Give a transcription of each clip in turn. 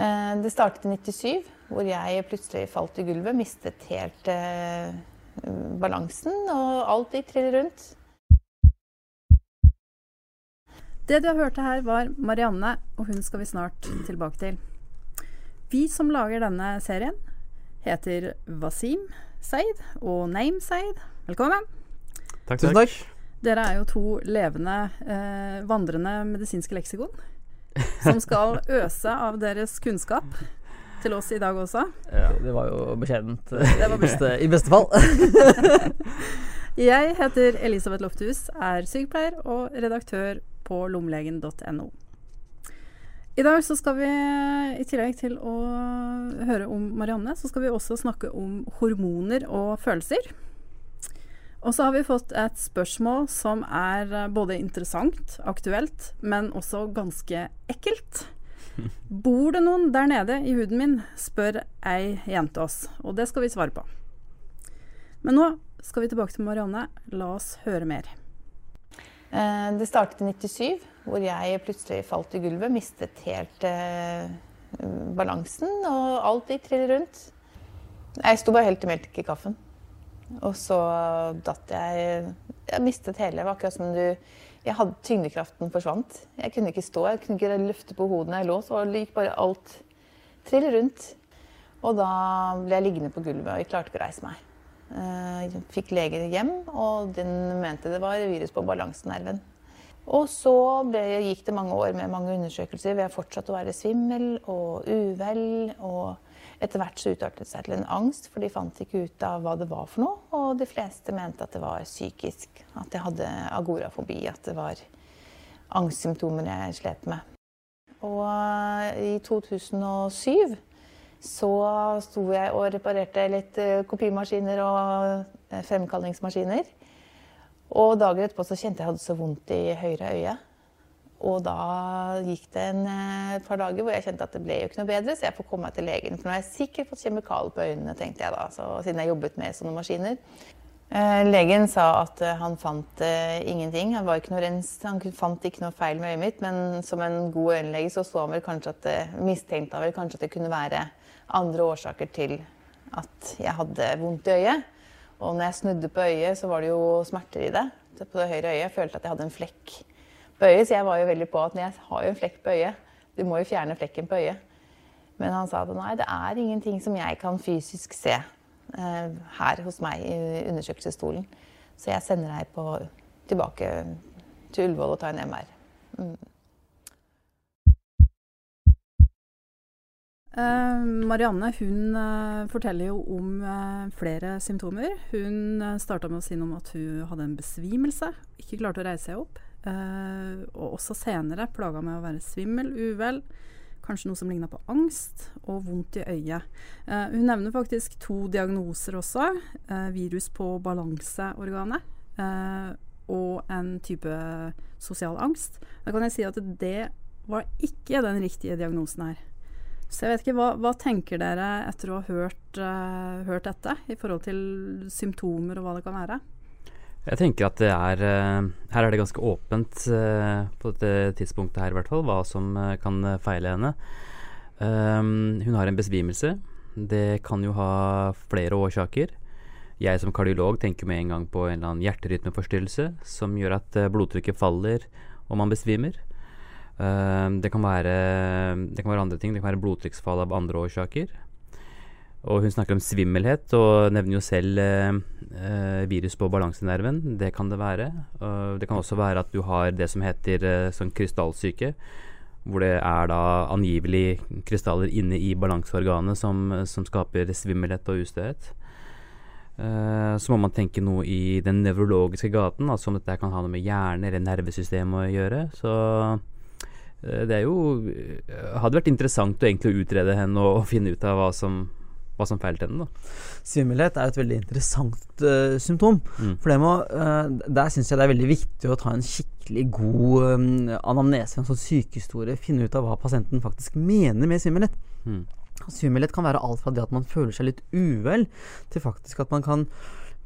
Eh, det startet i 97, hvor jeg plutselig falt i gulvet. Mistet helt eh, balansen, og alt gikk trill rundt. Det du har hørt her, var Marianne, og hun skal vi snart tilbake til. Vi som lager denne serien, heter Wasim Seid og Name Seid. Velkommen. Takk, Tusen takk. Dere er jo to levende, eh, vandrende medisinske leksikon som skal øse av deres kunnskap til oss i dag også. Ja, det var jo beskjedent i beste fall. jeg heter Elisabeth Lofthus, er sykepleier og redaktør på lommelegen.no. I dag så skal vi, i tillegg til å høre om Marianne, så skal vi også snakke om hormoner og følelser. Og så har vi fått et spørsmål som er eh, både interessant, aktuelt, men også ganske ekkelt. Bor det noen der nede i huden min, spør ei jente oss. Og det skal vi svare på. Men nå skal vi tilbake til Marianne. La oss høre mer. Eh, det startet i 97, hvor jeg plutselig falt i gulvet. Mistet helt eh, balansen, og alt gikk trill rundt. Jeg sto bare helt og meldte i kaffen. Og så datt jeg Jeg mistet hele. Det var akkurat som du jeg hadde, Tyngdekraften forsvant. Jeg kunne ikke stå, jeg kunne ikke løfte på hodet når jeg lå. Så gikk bare alt trill rundt. Og da ble jeg liggende på gulvet, og jeg klarte ikke å reise meg. Jeg eh, fikk lege hjem, og den mente det var virus på balansenerven. Og så ble, gikk det mange år med mange undersøkelser. Vi har fortsatt å være svimmel og uvel. og etter hvert så utartet det seg til en angst, for de fant ikke ut av hva det var for noe. Og de fleste mente at det var psykisk, at jeg hadde agorafobi, at det var angstsymptomer jeg slet med. Og eh, i 2007 så sto jeg og reparerte litt eh, kopimaskiner og eh, fremkallingsmaskiner. Og dager etterpå så kjente jeg hadde så vondt i høyre øye. Og da gikk det en, eh, par dager hvor jeg kjente at det ble jo ikke noe bedre, så jeg får komme meg til legen. For nå har jeg sikkert fått kjemikalier på øynene, tenkte jeg da, siden jeg jobbet med sånne maskiner. Eh, legen sa at eh, han fant uh, ingenting. Han, ikke rens, han, fant ikke noe feil med øyet mitt, men som en god øyenlege så, så han vel kanskje at, det, mistenkte han vel kanskje at det kunne være andre årsaker til at jeg hadde vondt i øyet. Og når jeg snudde på øyet, så var det jo smerter i det. På det høyre øyet. Jeg følte at jeg hadde en flekk på så jeg var jo veldig på at jeg har jo en flekk på øyet. Du må jo fjerne flekken på øyet. Men han sa at nei, det er ingenting som jeg kan fysisk se eh, her hos meg i undersøkelsesstolen. Så jeg sender deg på, tilbake til Ullevål og tar en MR. Mm. Uh, Marianne hun uh, forteller jo om uh, flere symptomer. Hun starta med å si noe om at hun hadde en besvimelse. Ikke klarte å reise seg opp. Uh, og også senere plaga med å være svimmel, uvel, kanskje noe som ligna på angst, og vondt i øyet. Uh, hun nevner faktisk to diagnoser også. Uh, virus på balanseorganet og en type sosial angst. Da kan jeg si at det var ikke den riktige diagnosen her. Så jeg vet ikke, Hva, hva tenker dere etter å ha hørt, hørt dette, i forhold til symptomer og hva det kan være? Jeg tenker at det er uh, Her er det ganske åpent uh, på dette tidspunktet her, i hvert fall, hva som uh, kan feile henne. Um, hun har en besvimelse. Det kan jo ha flere årsaker. Jeg som kardiolog tenker med en gang på en eller annen hjerterytmeforstyrrelse som gjør at blodtrykket faller og man besvimer. Ehm, det kan, være, det kan være andre ting. Det kan være blodtrykksfall av andre årsaker. Og hun snakker om svimmelhet, og nevner jo selv eh, eh, virus på balansenerven. Det kan det være. Det kan også være at du har det som heter eh, sånn krystallsyke. Hvor det er da angivelig krystaller inne i balanseorganet som, som skaper svimmelhet og ustøhet. Uh, så må man tenke noe i den nevrologiske gaten, altså om dette kan ha noe med hjerne eller nervesystem å gjøre. Så det er jo Hadde vært interessant å egentlig utrede henne og finne ut av hva som hva som feilte henne. da. Svimmelhet er et veldig interessant uh, symptom. Mm. For må, uh, Der syns jeg det er veldig viktig å ta en skikkelig god um, anamnese, sånn sykehistorie. Finne ut av hva pasienten faktisk mener med svimmelhet. Mm. Svimmelhet kan være alt fra det at man føler seg litt uvel, til faktisk at man kan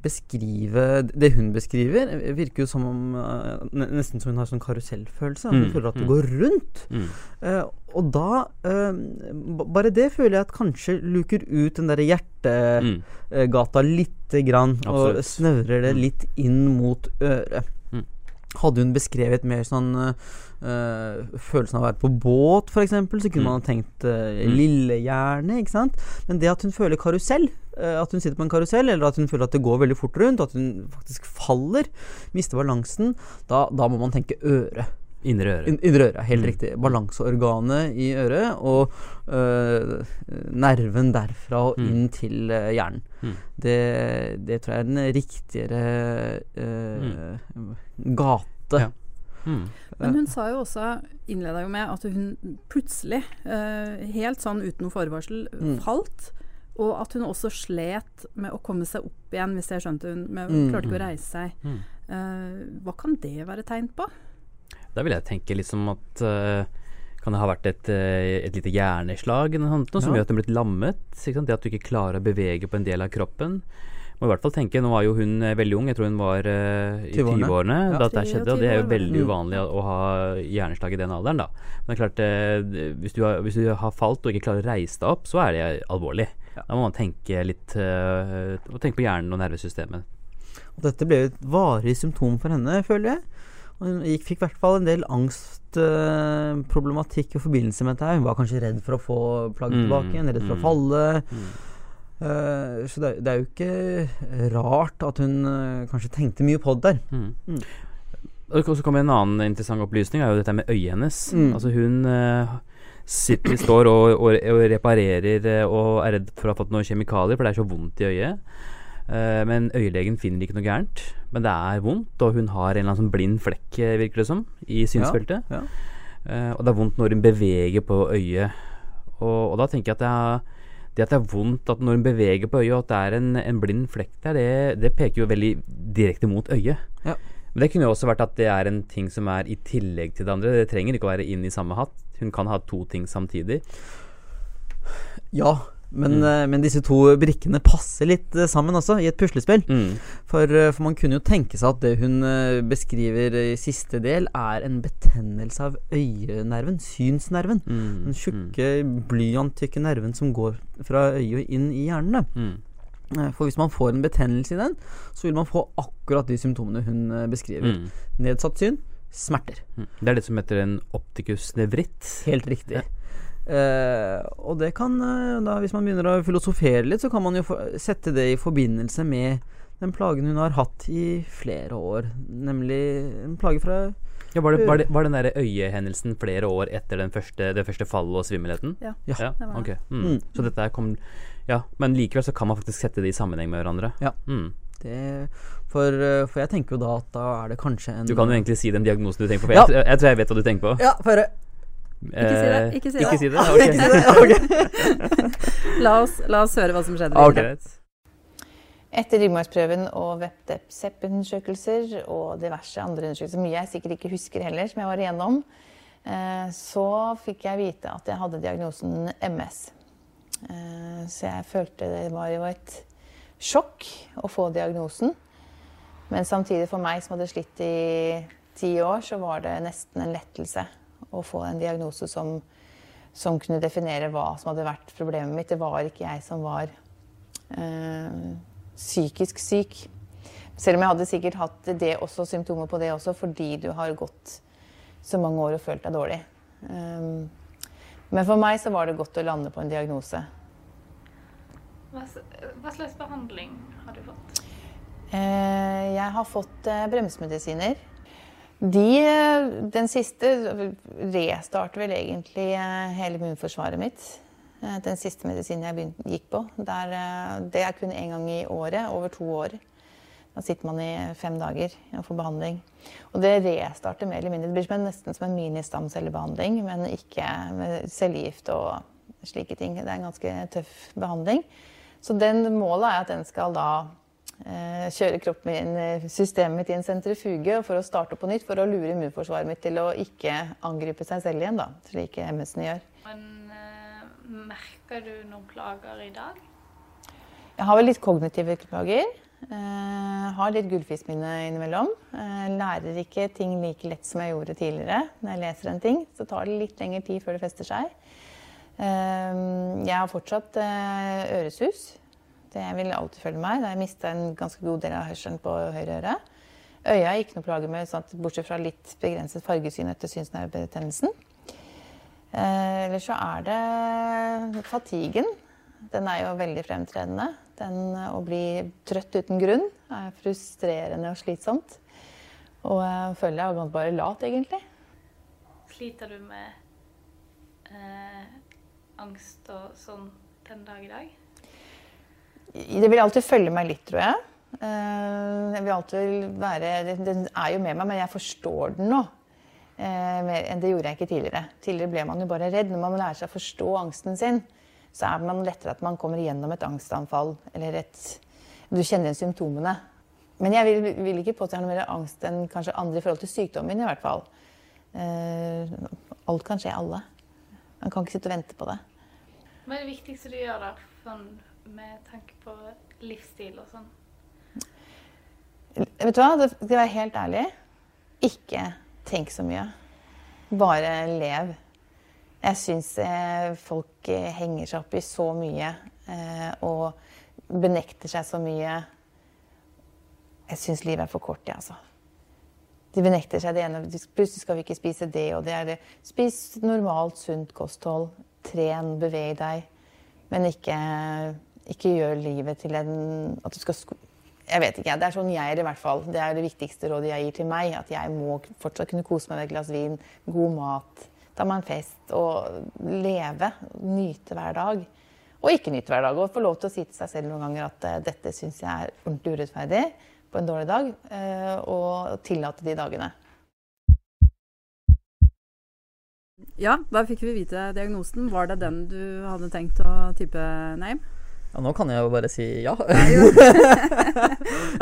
beskrive Det hun beskriver, virker jo som om uh, Nesten som hun har sånn karusellfølelse. Hun Mm, føler at det mm. går rundt. Mm. Uh, og da uh, Bare det føler jeg at kanskje luker ut den derre hjertegata Mm. lite grann. Og snøvrer det Mm. litt inn mot øret. Mm. Hadde hun beskrevet mer sånn eh, følelsen av å være på båt, f.eks., så kunne Mm. man ha tenkt uh, Mm. Lillehjerne, ikke sant. Men det at hun føler karusell, uh, at hun sitter på en karusell, eller at hun føler at det går veldig fort rundt, at hun faktisk faller, mister balansen, da, da må man tenke øre. Indre øre. In- Indre øre, helt Mm. riktig. Balanseorganet i øret, og øh, nerven derfra og Mm. inn til øh, hjernen. Mm. Det, det tror jeg er den riktigere øh, gate. Ja. Mm. Men hun sa jo også, innleda jo med at hun plutselig, eh, helt sånn uten noe forvarsel, Mm. falt. Og at hun også slet med å komme seg opp igjen, hvis jeg skjønte hun Men Mm. klarte ikke å reise seg. Mm. Uh, hva kan det være tegn på? Da vil jeg tenke liksom at uh, kan det ha vært et, et lite hjerneslag eller noe sånt, som Ja. gjør at den blitt lammet? Ikke sant? Det at du ikke klarer å bevege på en del av kroppen. Må i hvert fall tenke, Nå var jo hun eh, veldig ung, jeg tror hun var uh, i 20-årene. 20-årene Ja. da dette skjedde. Og det er jo veldig mm. uvanlig å, å ha hjerneslag i den alderen, da. Men det er klart, uh, hvis, du har, hvis du har falt og ikke klarer å reise deg opp, så er det alvorlig. Ja. Da må man tenke litt uh, tenke på hjernen og nervesystemet. Og dette ble jo et varig symptom for henne, føler jeg. Og hun fikk i hvert fall en del angstproblematikk i forbindelse med dette. Hun var kanskje redd for å få plagget Mm, tilbake igjen, redd for mm. å falle. Mm. Eh, så det, det er jo ikke rart at hun uh, kanskje tenkte mye på det der. Mm. Mm. Og så kommer en annen interessant opplysning, er jo dette med øyet hennes. Mm. Altså hun uh, sitter, står og, og, og reparerer og er redd for å ha fått noen kjemikalier, for det er så vondt i øyet. Men øyelegen finner ikke noe gærent. Men det er vondt, og hun har en eller annen sånn blind flekk, virker det som, i synsfeltet. ja. Eh, og det er vondt når hun beveger på øyet. Og, og da tenker jeg at det er det at det er vondt at når hun beveger på øyet, og at det er en, en blind flekk der, det, det peker jo veldig direkte mot øyet. Ja. Men det kunne jo også vært at det er en ting som er i tillegg til det andre. Det trenger ikke å være inn i samme hatt. Hun kan ha to ting samtidig. Ja, men, Mm. eh, men disse to brikkene passer litt eh, sammen også, i et puslespill. Mm. For, eh, for man kunne jo tenke seg at det hun beskriver i siste del, er en betennelse av øyenerven, synsnerven. Mm. Den tjukke, blyanttykke nerven som går fra øyet og inn i hjernen. Mm. For hvis man får en betennelse i den, så vil man få akkurat de symptomene hun beskriver. Mm. Nedsatt syn, smerter. Mm. Det er det som heter en optikusnevritt. Helt riktig. Ja. Eh, og det kan eh, da, Hvis man begynner å filosofere litt, så kan man jo sette det i forbindelse med den plagen hun har hatt i flere år. Nemlig en plage fra Ja, var, det, var, det, var den der øyehendelsen flere år etter den første, det første fallet og svimmelheten? Ja. Ja, det var ok. det. Mm. Mm. Så dette kom Ja, men likevel så kan man faktisk sette det i sammenheng med hverandre. Ja. Mm. det. For, eh, for jeg tenker jo da at da er det kanskje en Du kan jo egentlig si den diagnosen du tenker på. For Ja. jeg, jeg, tror jeg vet hva du tenker på. Ja, for. Ikke si det, Eh, ikke si det. Ikke si det? Ikke si det? Ok. La oss, la oss høre hva som skjedde. Ok. videre. Greit. Etter ryggmargsprøven og VEPTEP-undersøkelser og diverse andre undersøkelser, mye jeg sikkert ikke husker heller, som jeg var igjennom, eh, så fikk jeg vite at jeg hadde diagnosen MS. Eh, Så jeg følte det var jo et sjokk å få diagnosen. Men samtidig for meg som hadde slitt i ti år, så var det nesten en lettelse å få en diagnose som, som kunne definere hva som hadde vært problemet mitt. Det var ikke jeg som var øh, psykisk syk. Selv om jeg hadde sikkert hatt det også, symptomer på det også, fordi du har gått så mange år og følt deg dårlig. Um, men for meg så var det godt å lande på en diagnose. Hva, hva slags behandling har du fått? Uh, jeg har fått uh, bremsemedisiner. De, den siste restarter vel egentlig eh, hele immunforsvaret mitt. Eh, Den siste medisinen jeg begynt, gikk på. Der, eh, det er kun én gang i året, over to år. Da sitter man i fem dager og får behandling. Og det restarter mer eller mindre. Det blir nesten som en mini-stamcellebehandling, men ikke med cellegift og slike ting. Det er en ganske tøff behandling. Så den målet er at den skal da kjøre kroppen min, eh, systemet mitt i en sentrifuge for å starte på nytt, for å lure immunforsvaret mitt til å ikke angripe seg selv igjen, da, slik MS-en gjør. Men eh, merker du noen plager i dag? Jeg har vel litt kognitive plager. Uh, har litt gullfiskminne innimellom. Uh, lærer ikke ting like lett som jeg gjorde tidligere. Når jeg leser en ting, så tar det litt lengre tid før det fester seg. Uh, jeg har fortsatt øresus. Det vil alltid følge meg. Da jeg mista en ganske god del av hørselen på høyre øre. Øya gikk noe plager med, sånn bortsett fra litt begrenset fargesyn etter synsnervebetennelsen. Eller så er det fatiguen. Den er jo veldig fremtredende. Den å bli trøtt uten grunn er frustrerende og slitsomt. Og jeg føler jeg er bare lat, egentlig. Sliter du med eh, angst og sånn den dag i dag? Det vil alltid følge meg litt, tror jeg. Eh, jeg vil alltid være Den er jo med meg, men jeg forstår den nå. Eh, mer enn det gjorde jeg ikke tidligere. Tidligere ble man jo bare redd. Når man lærer seg å forstå angsten sin, så er man lettere at man kommer gjennom et angstanfall eller et Du kjenner igjen symptomene. Men jeg vil, vil ikke påstå jeg noe mer angst enn kanskje andre i forhold til sykdommen, i hvert fall. Uh, alt kan skje alle. Man kan ikke sitte og vente på det. Hva er det viktigste du gjør da, med tanke på livsstil og sånn? Vet du hva, det skal være helt ærlig. Ikke tenk så mye. Bare lev. Jeg syns eh, folk eh, henger seg opp i så mye eh, og benekter seg så mye. Jeg syns livet er for kort, jeg, ja, altså. De benekter seg det ene. Plutselig skal vi ikke spise det og det. er det. Spis normalt, sunt kosthold. Tren, beveg deg. Men ikke, ikke gjør livet til en At du skal Jeg vet ikke. Det er sånn jeg er i hvert fall. Det er det viktigste rådet jeg gir til meg. At jeg må fortsatt kunne kose meg med et glass vin, god mat ta meg en fest og leve, nyte hver dag. Og ikke nyte hver dag. Og få lov til å si til seg selv noen ganger at uh, dette syns jeg er ordentlig urettferdig på en dårlig dag, uh, og tillate de dagene. Ja, da fikk vi vite diagnosen. Var det den du hadde tenkt å type name? Ja, nå kan jeg jo bare si ja. ja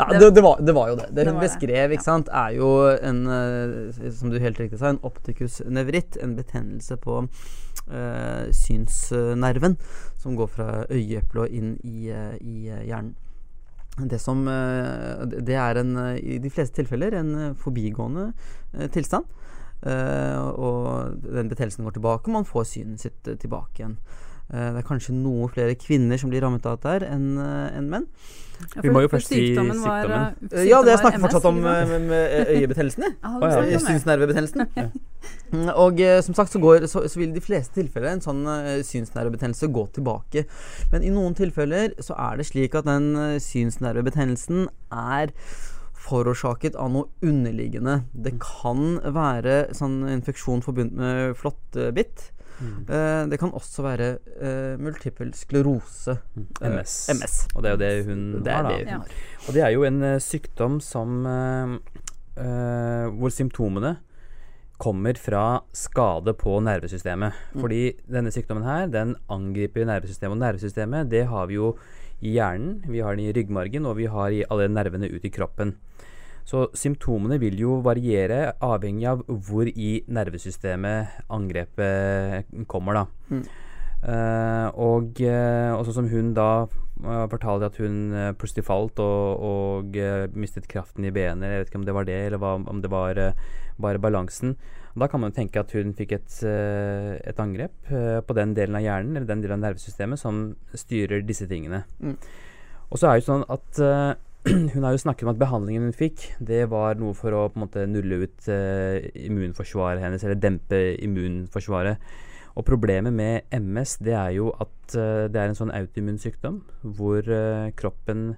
det, det, var, det, var, jo det. Det hun beskrev, ikke sant, er jo en, uh, som du helt riktig sa, en opticus nevritt. En betennelse på uh, synsnerven som går fra øyeeplet og inn i, uh, i hjernen. Det som Det er en, i de fleste tilfeller en forbigående tilstand. og den betennelsen går tilbake, og man får synet sitt tilbake igjen. Eh, det er kanskje noen flere kvinner som blir rammet av dette enn eh, en menn. Ja, Vi må jo først si sykdommen. Var, sykdommen. Uh, ja, det jeg snakker fortsatt om øyebetennelsen. oh, ja. Synsnervebetennelsen. ja. Mm, og uh, som sagt så, går, så, så, vil de fleste tilfeller en sånn uh, synsnervebetennelse gå tilbake. Men i noen tilfeller så er det slik at den uh, synsnervebetennelsen er forårsaket av noe underliggende. Det kan være sånn infeksjon forbundet med flåttbitt. Mm. Uh, det kan også være uh, multiple sklerose. Mm. MS. Uh, MS. Og det er jo det hun det har, da. Det hun har. Og det er jo en sykdom som Hvor symptomene kommer fra skade på nervesystemet. Mm. Fordi denne sykdommen her, den angriper nervesystemet. Og nervesystemet, det har vi jo i hjernen, vi har den i ryggmargen, og vi har i alle nervene ut i kroppen. Så symptomene vil jo variere avhengig av hvor i nervesystemet angrepet kommer, da. Mm. Uh, og uh, også som hun da uh, fortalte at hun plutselig falt og, og mistet kraften i benet. Jeg vet ikke om det var det, eller hva, om det var bare balansen. Da kan man tenke at hun fikk et, et angrep på den delen av hjernen eller den delen av nervesystemet som styrer disse tingene. Mm. Og så er det jo sånn at hun har jo snakket om at behandlingen hun fikk, det var noe for å på en måte nulle ut eh, immunforsvaret hennes, eller dempe immunforsvaret. Og problemet med MS det er jo at eh, det er en sånn autoimmun sykdom hvor eh, kroppen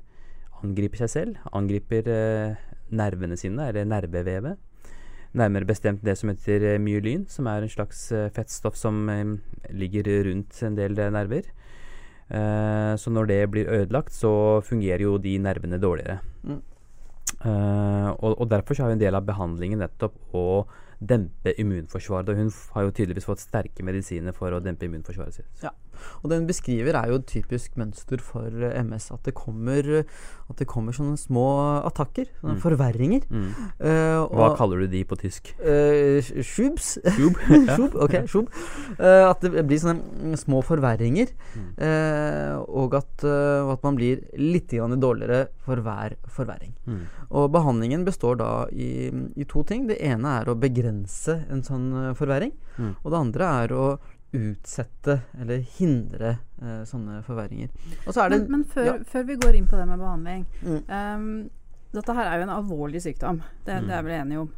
angriper seg selv. Angriper nervene sine, eller nervevevet. Nærmere bestemt det som heter myelin, som er en slags fettstoff som ligger rundt en del nerver. Uh, så når det blir ødelagt, så fungerer jo de nervene dårligere. Mm. Uh, og, og, derfor har jo en del av behandlingen nettopp å dempe immunforsvaret. Og hun har jo tydeligvis fått sterke medisiner for å dempe immunforsvaret sitt. Ja. Og det hun beskriver, er jo et typisk mønster for eh, MS. At det kommer, at det kommer sånne små attakker. Sånne Mm. forverringer. Mm. Eh, Hva kaller du de på tysk? Uh, Schubs. Schub? Schub, ok, Schub. Uh, at det blir sånne mm, små forverringer. Eh, og at, eh, at man blir litt grann dårligere for hver forverring. Mm. Og behandlingen består da i, i to ting. Det ene er å begrense en sånn eh, forverring. Og det andre er å utsette eller hindre eh, sånne forverringer. Og så er det Men, men før, ja. før vi går inn på det med behandling Mm. um, Dette her er jo en alvorlig sykdom, det, det er vi enige om.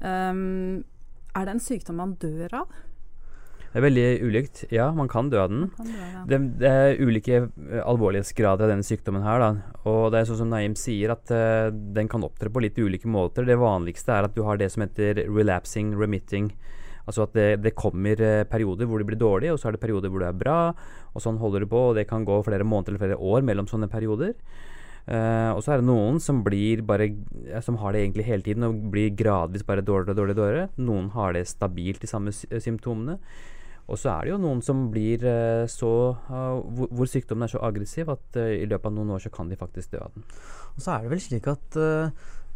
Um, er det en sykdom man dør av? Det er veldig ulikt. Ja, man kan dø av den. Dø ja. Det, det er ulike eh, alvorlighetsgrader av denne sykdommen her. Da. Og det er sånn som Naim sier, at uh, den kan opptre på litt ulike måter. Det vanligste er at du har det som heter relapsing remitting. Altså at det, det kommer eh, perioder hvor det blir dårlig, og så er det perioder hvor det er bra. Og sånn holder det på, og det kan gå flere måneder eller flere år mellom sånne perioder. Uh, og så er det noen som blir bare Som har det egentlig hele tiden og blir gradvis bare dårligere og dårligere. Noen har det stabilt, de samme symptomene. Og så er det jo noen som blir uh, så uh, hvor, hvor sykdommen er så aggressiv at i løpet av noen år så kan de faktisk dø av den. Og så er det vel slik at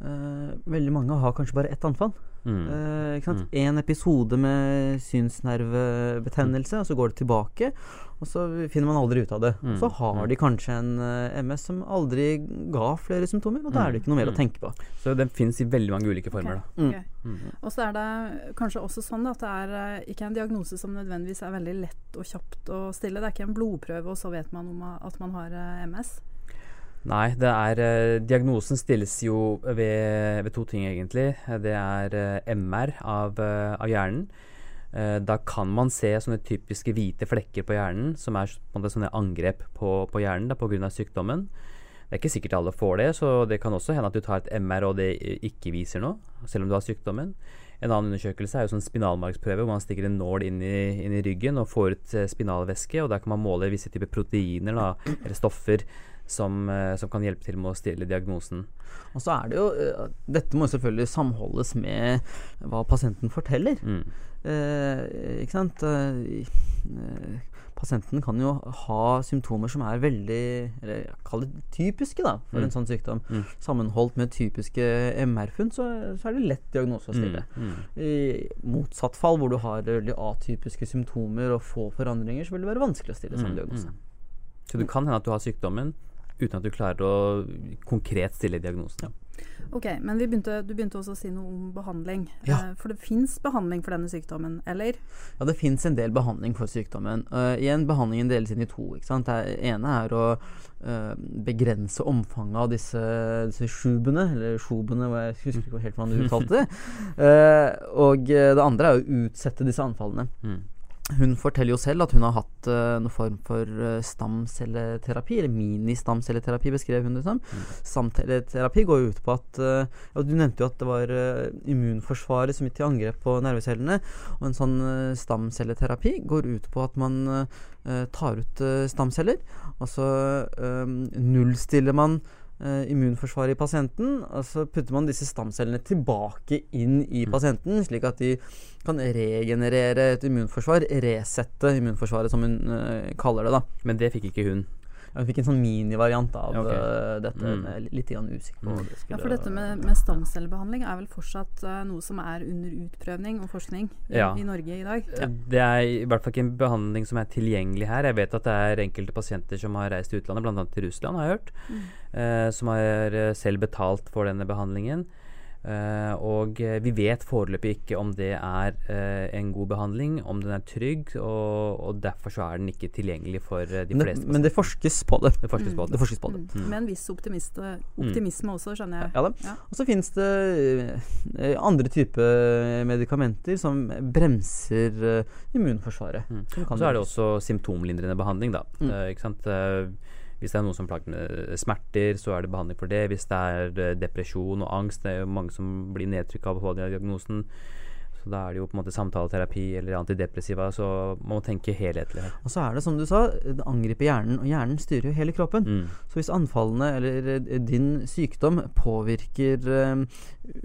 veldig mange har kanskje bare ett anfall. Mm. Eh, ikke sant? En episode med synsnervebetennelse, og så går det tilbake. Og så finner man aldri ut av det. Mm, så har mm. de kanskje en eh, MS som aldri ga flere symptomer, og da er det ikke noe mer Mm, å tenke på. Så den fins i veldig mange ulike former. okay. da. Mm. ok. Mm. Og så er det kanskje også sånn at det er eh, ikke en diagnose som nødvendigvis er veldig lett og kjapt å stille. Det er ikke en blodprøve, og så vet man om at man har MS. Nei, er eh, Diagnosen stilles jo ved, ved to ting, egentlig. Det er eh, MR av, eh, av hjernen. Da kan man se sånne typiske hvite flekker på hjernen, som er sånne angrep på, på hjernen pga. sykdommen. Det er ikke sikkert alle får det, så det kan også hende at du tar et MR og det ikke viser noe, selv om du har sykdommen. En annen undersøkelse er jo sånn spinalmarksprøve, hvor man stikker en nål inn i, inn i ryggen og får ut spinalvæske, og der kan man måle visse typer proteiner da, eller stoffer som, eh, som kan hjelpe til med å stille diagnosen. Og så er det jo eh, Dette må selvfølgelig samholdes med hva pasienten forteller. Mm. Eh, ikke sant? Eh, pasienten kan jo ha symptomer som er veldig Eller kaller det typiske da, for Mm. en sånn sykdom. Mm. Sammenholdt med typiske MR-funn, så, så er det lett diagnose å stille. Mm. Mm. I motsatt fall, hvor du har veldig atypiske symptomer og få forandringer, så vil det være vanskelig å stille samme Mm, diagnose. mm. Så det kan hende at du har sykdommen uten at du klarer å konkret stille diagnosen. Ok, men vi begynte, du begynte også å si noe om behandling. Ja. Eh, For det fins behandling for denne sykdommen, eller? Ja, det fins en del behandling for sykdommen. Uh, igjen, behandlingen deles inn i to. ikke sant? Det ene er å uh, begrense omfanget av disse, disse sjubene, eller sjobene, jeg husker ikke helt hvordan du uttalte det. Uh, og det andre er å utsette disse anfallene. Mm. Hun forteller jo selv at hun har hatt uh, noen form for uh, stamcelleterapi, eller mini-stamcelleterapi, beskrev hun det som. Stamcelleterapi går jo ut på at uh, ja, Du nevnte jo at det var uh, immunforsvaret som gikk til angrep på nervecellene. Og en sånn stamcelleterapi går ut på at man tar ut stamceller, og så nullstiller man immunforsvaret i pasienten, og så putter man disse stamcellene tilbake inn i pasienten, slik at de kan regenerere et immunforsvar, resette immunforsvaret, som hun uh, kaller det. da. Men det fikk ikke hun. Jeg fikk en sånn minivariant av okay. uh, dette. Mm. Er litt grann usikker på hva det Ja, for dette med, med stamcellebehandling er vel fortsatt uh, noe som er under utprøvning og forskning i, Ja. i Norge i dag? Det er i hvert fall ikke en behandling som er tilgjengelig her. Jeg vet at det er enkelte pasienter som har reist til utlandet, bl.a. til Russland, har jeg hørt, eh, som har eh, selv betalt for denne behandlingen. Eh, og eh, vi vet foreløpig ikke om det er uh, en god behandling, om den er trygg, og, og derfor så er den ikke tilgjengelig for uh, de Men fleste. men det forskes på det. det forskes på Det det. forskes på det. Mm. Med en viss optimisme også, skjønner jeg. Ja. Ja. Og så finnes det andre typer medikamenter som bremser immunforsvaret. Mm. Så er det også symptomlindrende behandling, da. Mm. Eh, ikke sant? Eh, hvis det er noen som plager med smerter, så er det behandling for det. Hvis det er eh, depresjon og angst, det er jo mange som blir nedtrykk av å få diagnosen, så da er det jo på en måte samtaleterapi eller antidepressiva. Så man må tenke helhetlig her. Og så er det som du sa, det angriper hjernen, og hjernen styrer jo hele kroppen. Mm. Så hvis anfallene eller eh, din sykdom påvirker uh,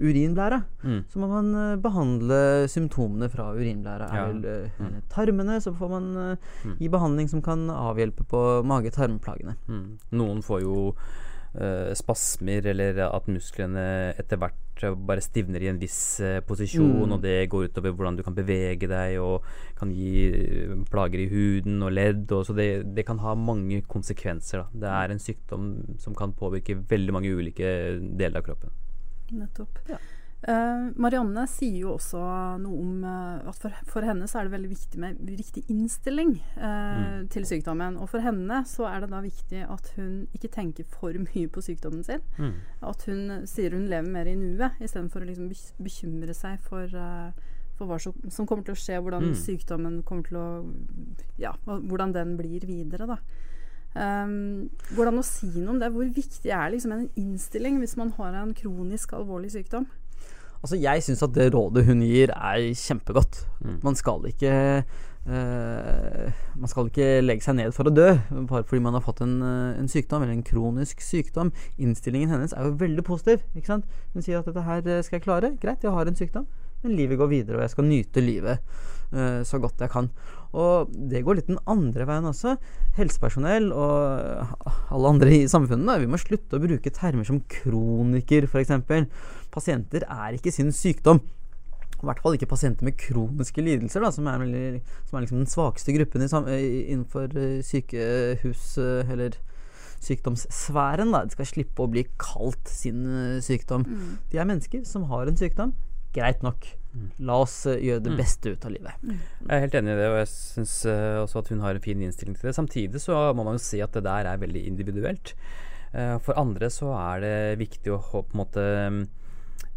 urinblæra, Mm. så må man uh, behandle symptomene fra urinblæra. Ja. Eller eh, Mm. tarmene, så får man uh, gi behandling som kan avhjelpe på mage-tarmplagene. Mm. Noen får jo spasmer, eller at musklene etter hvert eh, bare stivner i en viss eh, posisjon, Mm. og det går utover hvordan du kan bevege deg, og kan gi eh, plager i huden og ledd. Og så det, det kan ha mange konsekvenser. Da. Det er en sykdom som kan påvirke veldig mange ulike deler av kroppen. Nettopp. Ja. Eh, Marianne sier jo også noe om eh, at for, for henne så er det veldig viktig med riktig innstilling eh, Mm. til sykdommen. Og for henne så er det da viktig at hun ikke tenker for mye på sykdommen sin. Mm. At hun sier hun lever mer i nuet, istedenfor å liksom bek- bekymre seg for, eh, for hva som, som kommer til å skje, hvordan Mm. sykdommen kommer til å Ja, hvordan den blir videre, da. Um, hvordan å si noe om det? Hvor viktig er liksom en innstilling hvis man har en kronisk alvorlig sykdom? Altså, jeg syns at det rådet hun gir, er kjempegodt. Mm. Man skal ikke uh, Man skal ikke legge seg ned for å dø bare fordi man har fått en, eh, en sykdom, eller en kronisk sykdom. Innstillingen hennes er jo veldig positiv. ikke sant? Hun sier at dette her eh, skal jeg klare. Greit, jeg har en sykdom, men livet går videre, og jeg skal nyte livet uh, så godt jeg kan. Og det går litt den andre veien også. Helsepersonell og eh, alle andre i samfunnet vi må slutte å bruke termer som kroniker, f.eks. Pasienter er ikke sin sykdom. I hvert fall ikke pasienter med kroniske lidelser, da, som er, som er liksom den svakeste gruppen i, innenfor eh, sykehus- eh, eller sykdomssfæren. Da. De skal slippe å bli kalt sin sykdom. sykdom. De er mennesker som har en sykdom. Greit nok. La oss eh, gjøre det Mm. beste ut av livet. Jeg er helt enig i det, og jeg syns også at hun har en fin innstilling til det. Samtidig så må man jo si at det der er veldig individuelt. Eh, for andre så er det viktig å på en måte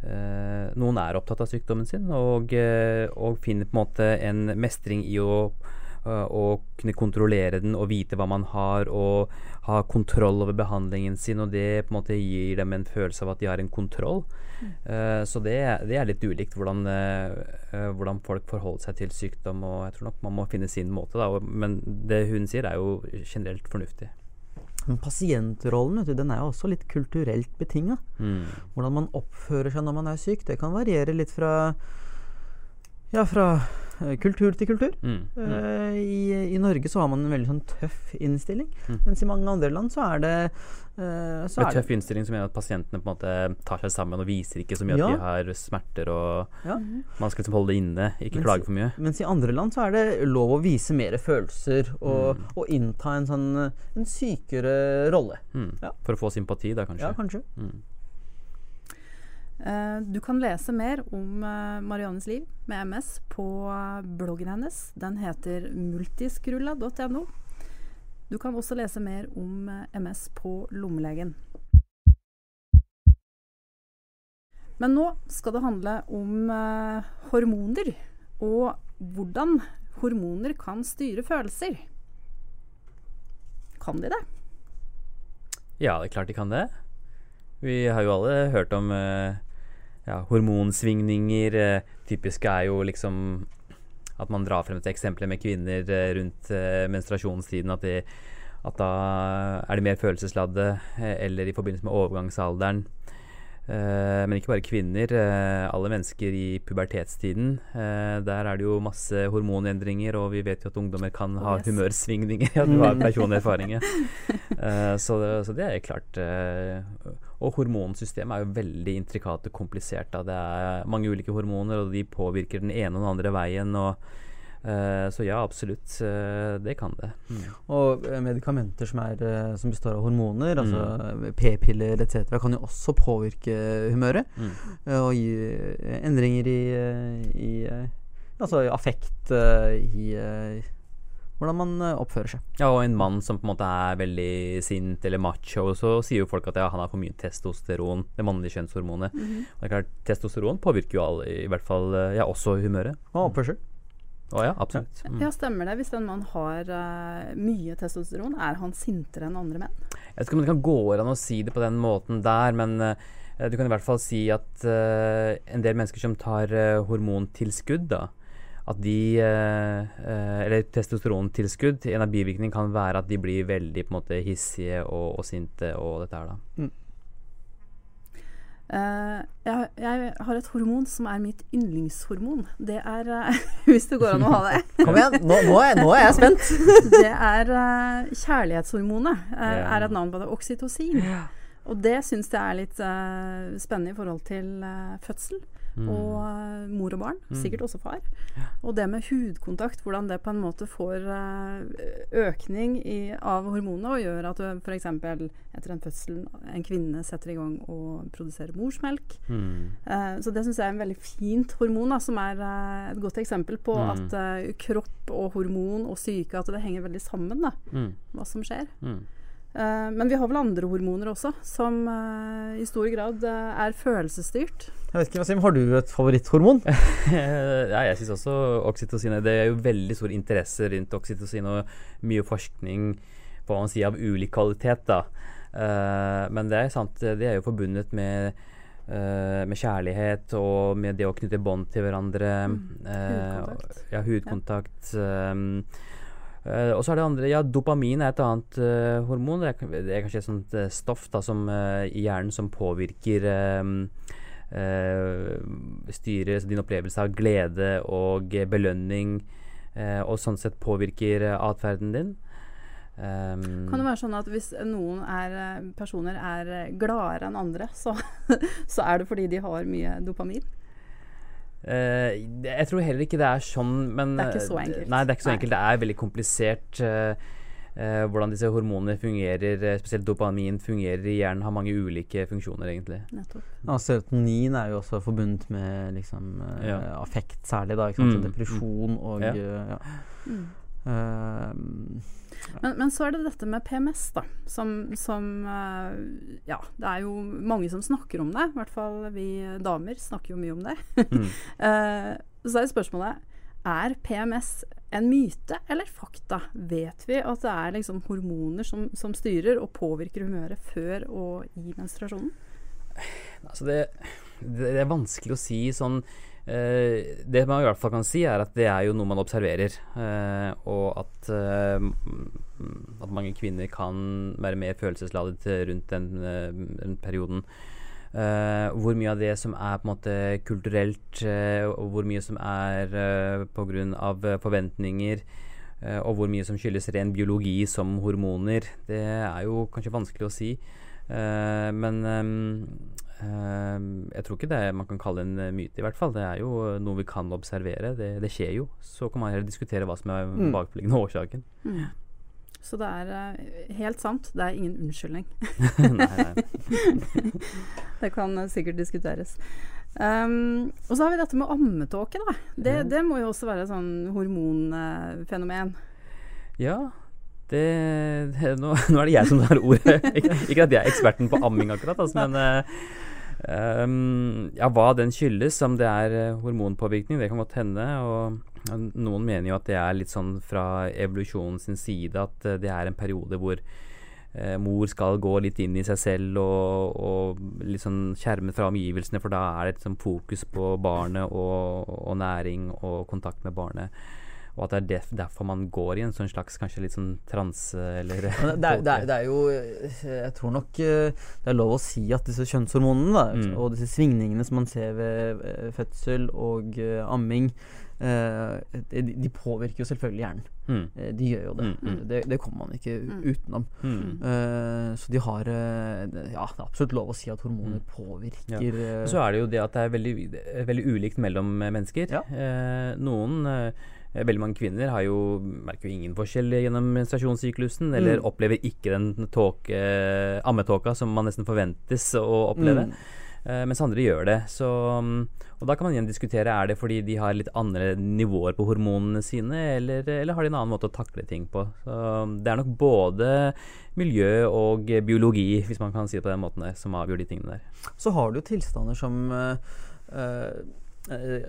eh, Noen er opptatt av sykdommen sin, og, eh, og finner på en måte en mestring i å å kunne kontrollere den og vite hva man har, og ha kontroll over behandlingen sin. Og det på en måte gir dem en følelse av at de har en kontroll. Eh, så det, det er litt ulikt hvordan, eh, hvordan folk forholder seg til sykdom. Og jeg tror nok man må finne sin måte. Da. Men det hun sier, er jo generelt fornuftig. Men pasientrollen vet du, den er jo også litt kulturelt betinga. Mm. Hvordan man oppfører seg når man er syk, det kan variere litt fra ja, fra eh, kultur til kultur. Mm. Mm. Uh, i, I Norge så har man en veldig sånn tøff innstilling, Mm. mens i mange andre land så er det uh, så er det, tøff innstilling som gjør at pasientene på en måte tar seg sammen og viser ikke så mye Ja. at de har smerter og ja. Man skal liksom holde det inne, ikke Mens- klage for mye. Mens i andre land så er det lov å vise mer følelser og, Mm. og innta en sånn en sykere rolle. Mm. Ja. For å få sympati, da kanskje. Ja, kanskje. Eh, du kan lese mer om eh, Mariannes liv med MS på eh, bloggen hennes. Den heter multiskrulla.no. Du kan også lese mer om MS på Lommelegen. Men nå skal det handle om hormoner, og hvordan hormoner kan styre følelser. Kan de det? Ja, det er klart de kan det. Vi har jo alle hørt om ja, hormonsvingninger. Eh, typisk er jo liksom at man drar frem et eksempel med kvinner eh, rundt eh, menstruasjonstiden. At, de, at da er de mer følelsesladde, eller i forbindelse med overgangsalderen. Men ikke bare kvinner. alle mennesker i pubertetstiden. Der er det jo masse hormonendringer, og vi vet jo at ungdommer kan ha yes. humørsvingninger. Ja, du har personlig erfaring. Så det er klart. Og hormonsystemet er jo veldig intrikat og komplisert. Da. Det er mange ulike hormoner, og de påvirker den ene og den andre veien. Og, eh, så ja, absolutt. eh, det kan det. Mm. Og eh, medikamenter som, er, som består av hormoner, Mm. altså p-piller etc., kan jo også påvirke humøret. Mm. Og gi endringer i, i Altså affekt i hvordan man eh, oppfører seg. Ja, og en mann som på en måte er veldig sint eller macho, så sier jo folk at ja, han har for mye testosteron, det mannlige kjønnshormonet. Og det er klart, Testosteron påvirker jo alle, i hvert fall eh, ja, også humøret. Og oppførsel. Å ja, absolutt. Mm. Ja, stemmer det. Hvis en mann har uh, mye testosteron, er han sintere enn andre menn? Jeg vet ikke om det kan gå an å si det på den måten der, men uh, du kan i hvert fall si at uh, en del mennesker som tar uh, hormontilskudd, da, at de Eller testosterontilskudd. En av bivirkningene kan være at de blir veldig på en måte hissige og, og sinte og dette her, da. Mm. Uh, jeg, jeg, har et hormon som er mitt yndlingshormon. Det er uh, Hvis det går an å ha det. Kom igjen, nå, nå, er, nå er, jeg spent. det er uh, kjærlighetshormonet. Yeah. Er et navn på det. Oksytocin. Yeah. Og det syns jeg er litt spennende i forhold til fødsel. Mm. Og uh, mor og barn. Mm. Sikkert også far. Og det med hudkontakt, hvordan det på en måte får uh, økning i, av hormonene og gjør at du f.eks. etter en fødsel en kvinne setter i gang og produserer morsmelk. Mm. Uh, så det syns jeg er en veldig fint hormon, da, som er et godt eksempel på mm. at kropp og hormon og syke at det henger veldig sammen, da, mm. hva som skjer. Mm. Uh, men vi har vel andre hormoner også, som uh, i stor grad uh, er følelsesstyrt. Jeg vet ikke, Wasim, Har du et favoritthormon? ja, jeg syns også oksytocin. Det er jo veldig stor interesse rundt oksytocin og mye forskning på hva man sier av ulik kvalitet. da. men det er sant, det er jo forbundet med, med kjærlighet og med det å knytte bånd til hverandre. Mm. hudkontakt. ja, hudkontakt. Ja. Uh, og så er det andre Ja, dopamin er et annet uh, hormon. Det er, det er, kanskje et sånt uh, stoff da, som, i hjernen som påvirker Styrer din opplevelse av glede og belønning, og sånn sett påvirker atferden din. Um, kan det være sånn at hvis noen er, personer er gladere enn andre, så, så er det fordi de har mye dopamin? Uh, jeg tror heller ikke det er sånn, men Det er ikke så eh, enkelt. Nei, det er ikke så enkelt. Det er veldig komplisert uh, uh, hvordan disse hormonene fungerer. spesielt dopamin fungerer i hjernen. Har mange ulike funksjoner, egentlig. Ja, serotonin er jo også forbundet med liksom, ja. affekt, særlig. da, mm. Depresjon og ja. ja. Mm. Men, men, så er det dette med PMS, da. Som, som uh, Ja, det er jo mange som snakker om det. I hvert fall vi damer snakker jo mye om det. mm. uh, så er spørsmålet er PMS en myte eller fakta? Vet vi at det er liksom hormoner som, som styrer og påvirker humøret før og i menstruasjonen? Altså det, det, er vanskelig å si sånn Uh, det man i hvert fall kan si, er at det er jo noe man observerer. Uh, og at, uh, at, mange kvinner kan være mer følelsesladet rundt den, den perioden. hvor mye av det som er på en måte kulturelt, og hvor mye som er uh, pga. forventninger, og hvor mye som skyldes ren biologi som hormoner, det er jo kanskje vanskelig å si. men jeg tror ikke det er, man kan kalle det en uh, myte, i hvert fall. Det er jo noe vi kan observere. Det, det, skjer jo. Så kan man heller diskutere hva som er mm. bakliggende årsaken. Mm. Så det er eh, helt sant. Det er ingen unnskyldning. nei, nei. det kan sikkert diskuteres. Um, og så har vi dette med ammetåke. Da. Det, ja. det må jo også være et sånn hormonfenomen. Ja, det, det, nå, nå, er det jeg som tar ordet. ikke, ikke, at jeg er eksperten på amming, akkurat, altså, men uh, Um, ja, hva den skyldes, om det er uh, hormonpåvirkning, det kan godt hende. Og noen mener jo at det er litt sånn fra evolusjonens side at uh, det er en periode hvor mor skal gå litt inn i seg selv og, og litt sånn skjermet fra omgivelsene, for da er det et sånn fokus på barnet og, og næring og kontakt med barnet. Og at det er derfor man går i en sånn slags kanskje litt sånn transe eller det er, det, er, det, er, jo Jeg tror nok eh, det er lov å si at disse kjønnshormonene da, mm. og disse svingningene som man ser ved fødsel og uh, amming, uh, de, de, påvirker jo selvfølgelig hjernen. Mm. Uh, de gjør jo det. Mm, mm. det. det. kommer man ikke mm. utenom. Mm. så de har Ja, det er absolutt lov å si at hormoner påvirker ja. Så er det jo det at det er veldig, veldig ulikt mellom mennesker. Ja. noen Eh, veldig mange kvinner har jo, merker jo ingen forskjell gjennom menstruasjonssyklusen, eller mm. opplever ikke den tåke, eh, ammetåka som man nesten forventes å oppleve. Mm. Uh, mens andre gjør det. Så, um, og da kan man igjen diskutere er det fordi de har litt andre nivåer på hormonene sine, eller, eller har de en annen måte å takle ting på. Så um, det er nok både miljø og biologi, hvis man kan si det på den måten der, som avgjør de tingene der. Så har du tilstander som uh, uh eh,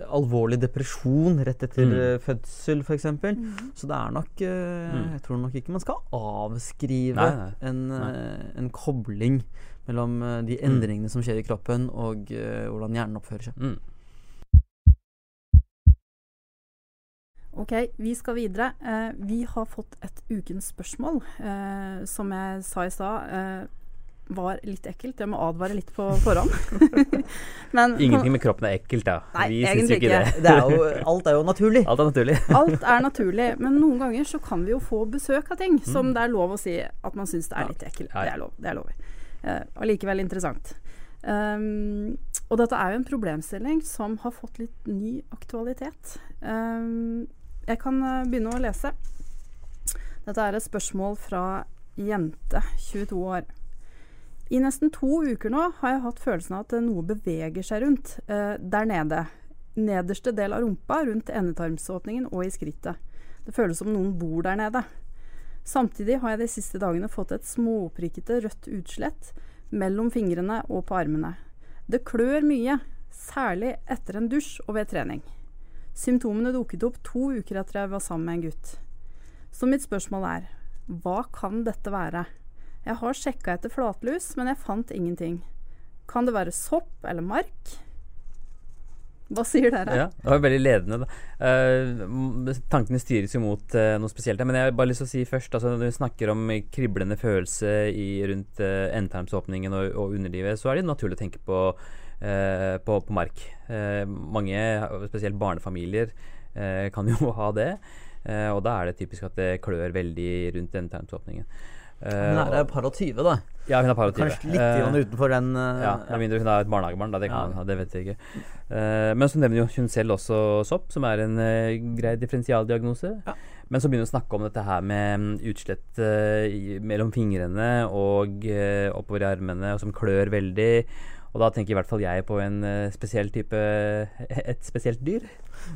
alvorlig depresjon rett etter Mm. eh, fødsel, f.eks. Mm. Så det er nok eh, Mm. Jeg tror nok ikke man skal avskrive Nei, nei. En, Nei. eh, en kobling mellom eh, de endringene som skjer i kroppen, og eh, hvordan hjernen oppfører seg. Mm. Ok, vi skal videre. Eh, vi har fått et ukens spørsmål. Eh, som jeg sa i stad, eh, var litt ekkelt. Jeg må advare litt på forhånd. Men Ingenting med kroppen er ekkelt, da. Nei, Vi syns ikke det. Det er jo, alt er jo naturlig. Alt er naturlig. alt er naturlig. Men noen ganger så kan vi jo få besøk av ting som det er lov å si at man syns det er litt ekkelt. Mm. Det er lov. Det er lov. Uh, Allikevel interessant. Um, og dette er jo en problemstilling som har fått litt ny aktualitet. Um, jeg kan eh, begynne å lese. Dette er et spørsmål fra jente, 22 år. I nesten to uker nå har jeg hatt følelsen av at noe beveger seg rundt eh, der nede. Nederste del av rumpa, rundt endetarmsåpningen og i skrittet. Det føles som noen bor der nede. Samtidig har jeg de siste dagene fått et småprikkete rødt utslett mellom fingrene og på armene. Det klør mye, særlig etter en dusj og ved trening. Symptomene dukket opp to uker etter jeg var sammen med en gutt. Så mitt spørsmål er, hva kan dette være? Jeg har sjekka etter flatlus, men jeg fant ingenting. Kan det være sopp eller mark? Hva sier dere? Ja, det var veldig ledende. Eh, tankene styres jo mot uh, noe spesielt. Men jeg har bare lyst til å si først altså, Når vi snakker om kriblende følelse i, rundt uh, endetarmsåpningen og, og underlivet, så er det naturlig å tenke på, uh, på, på mark. Eh, mange, spesielt barnefamilier, eh, kan jo ha det. Eh, og da er det typisk at det klør veldig rundt endetarmsåpningen. Eh, Hun er et par og tyve, da. ja, hun er par og tyve. Kanskje litt uh, utenfor den uh, ja, med mindre hun er et barnehagebarn. Da, det, kan Ja. det vet jeg ikke. Uh, men så nevner jo hun selv også sopp, som er en uh, grei differensialdiagnose. Ja. Men så begynner hun å snakke om dette her med mm, utslett eh, mellom fingrene og eh, oppover i armene, og som klør veldig. Og da tenker i hvert fall jeg på en eh, spesiell type Et spesielt dyr.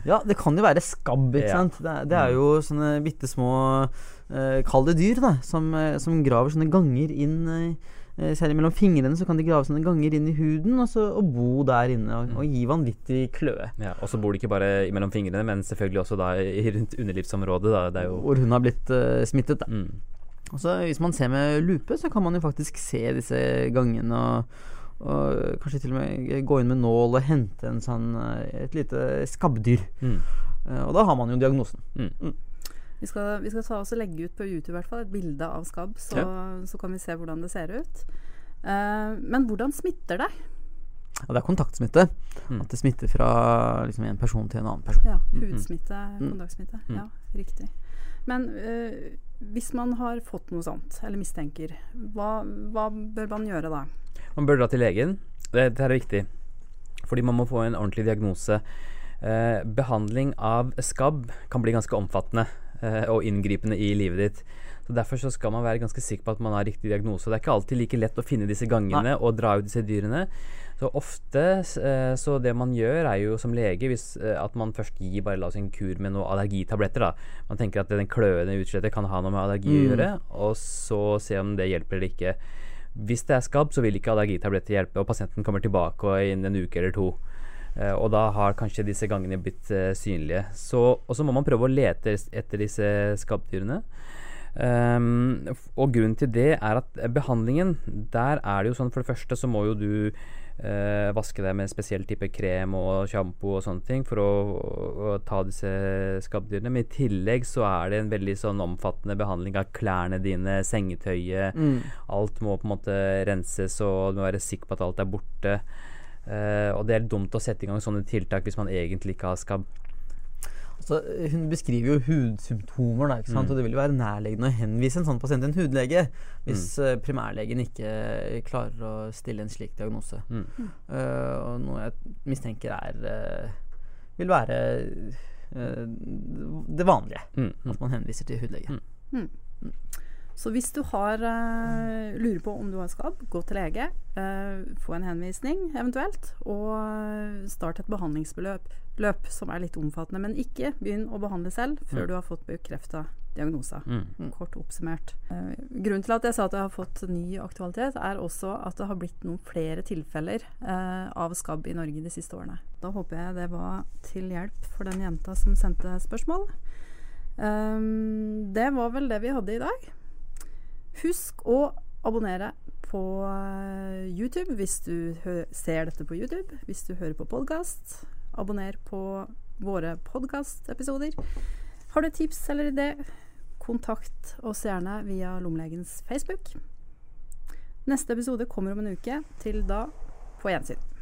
Ja, det kan jo være skabb, ikke Ja. sant. Det det er jo sånne bitte små uh, Kall det dyr, da. Som, eh, som graver sånne ganger inn uh, Særlig mellom fingrene så kan de grave sånne ganger inn i huden og, så, og bo der inne og, og gi vanvittig kløe. Ja, og så bor de ikke bare mellom fingrene, men selvfølgelig også da rundt underlivsområdet. Da. Det er jo Hvor hun har blitt uh, smittet. Da. mm. Og så Hvis man ser med lupe, så kan man jo faktisk se disse gangene. Og, og kanskje til og med gå inn med nål og hente en sånn, eh, et lite skabbdyr. Mm. Eh, og da har man jo diagnosen. Vi skal, vi skal ta oss og legge ut på YouTube hvert fall et bilde av skabb, så, så kan vi se hvordan det ser ut. Uh, men hvordan smitter det? Ja, det er kontaktsmitte. Mm. At det smitter fra liksom, en person til en annen person. Ja, Hudsmitte, Mm. kontaktsmitte. Mm. Ja, riktig. Men eh, hvis man har fått noe sånt, eller mistenker, hva, hva bør man gjøre da? Man bør dra til legen. Det er viktig. Fordi man må få en ordentlig diagnose. Eh, behandling av skabb kan bli ganske omfattende eh, og inngripende i livet ditt. Så Derfor så skal man være ganske sikker på at man har riktig diagnose. Det er ikke alltid like lett å finne disse gangene og dra ut disse dyrene. Så ofte eh, Så det man gjør, er jo som lege hvis, eh, at man først gir bare la oss en kur med noen allergitabletter. da. Man tenker at den kløende utslettet kan ha noe med allergi å Mm. gjøre, og så se om det hjelper eller ikke. Hvis det er skabb, så vil ikke allergitabletter hjelpe, og pasienten kommer tilbake og innen en uke eller to. Eh, og da har kanskje disse gangene blitt synlige. Så, og så må man prøve å lete etter disse skabbdyrene. F- og grunnen til det er at eh, behandlingen, der er det jo sånn For det første så må jo du uh, vaske deg med en spesiell type krem og sjampo og sånne ting for å, å ta disse skabbdyrene. Men i tillegg så er det en veldig sånn omfattende behandling av klærne dine, sengetøyet. Mm. Alt må på en måte renses, og du må være sikker på at alt er borte. Uh, og det er dumt å sette i gang sånne tiltak hvis man egentlig ikke har skabb. Altså, hun beskriver jo hudsymptomer, da, ikke sant? Mm. og det vil jo være nærliggende å henvise en sånn pasient til en hudlege hvis mm. primærlegen ikke klarer å stille en slik diagnose. Mm. Uh, og noe jeg mistenker er uh, vil være uh, det vanlige. Mm. Mm. At man henviser til hudlege. Mm. Så hvis du har, uh, lurer på om du har skabb, gå til lege. Uh, få en henvisning eventuelt. Og eh, start et behandlingsbeløp løp som er litt omfattende. Men ikke begynn å behandle selv før Mm. du har fått bekrefta diagnosa. Mm. Kort oppsummert. Uh, grunnen til at jeg sa at det har fått ny aktualitet, er også at det har blitt noen flere tilfeller av skabb i Norge de siste årene. Da håper jeg det var til hjelp for den jenta som sendte spørsmål. Um, det var vel det vi hadde i dag. Husk å abonnere på uh, YouTube hvis du ser dette på YouTube. Hvis du hører på podkast, abonner på våre podkastepisoder. Har du tips eller idé, kontakt oss gjerne via Lommelegens Facebook. Neste episode kommer om en uke. Til da, på gjensyn.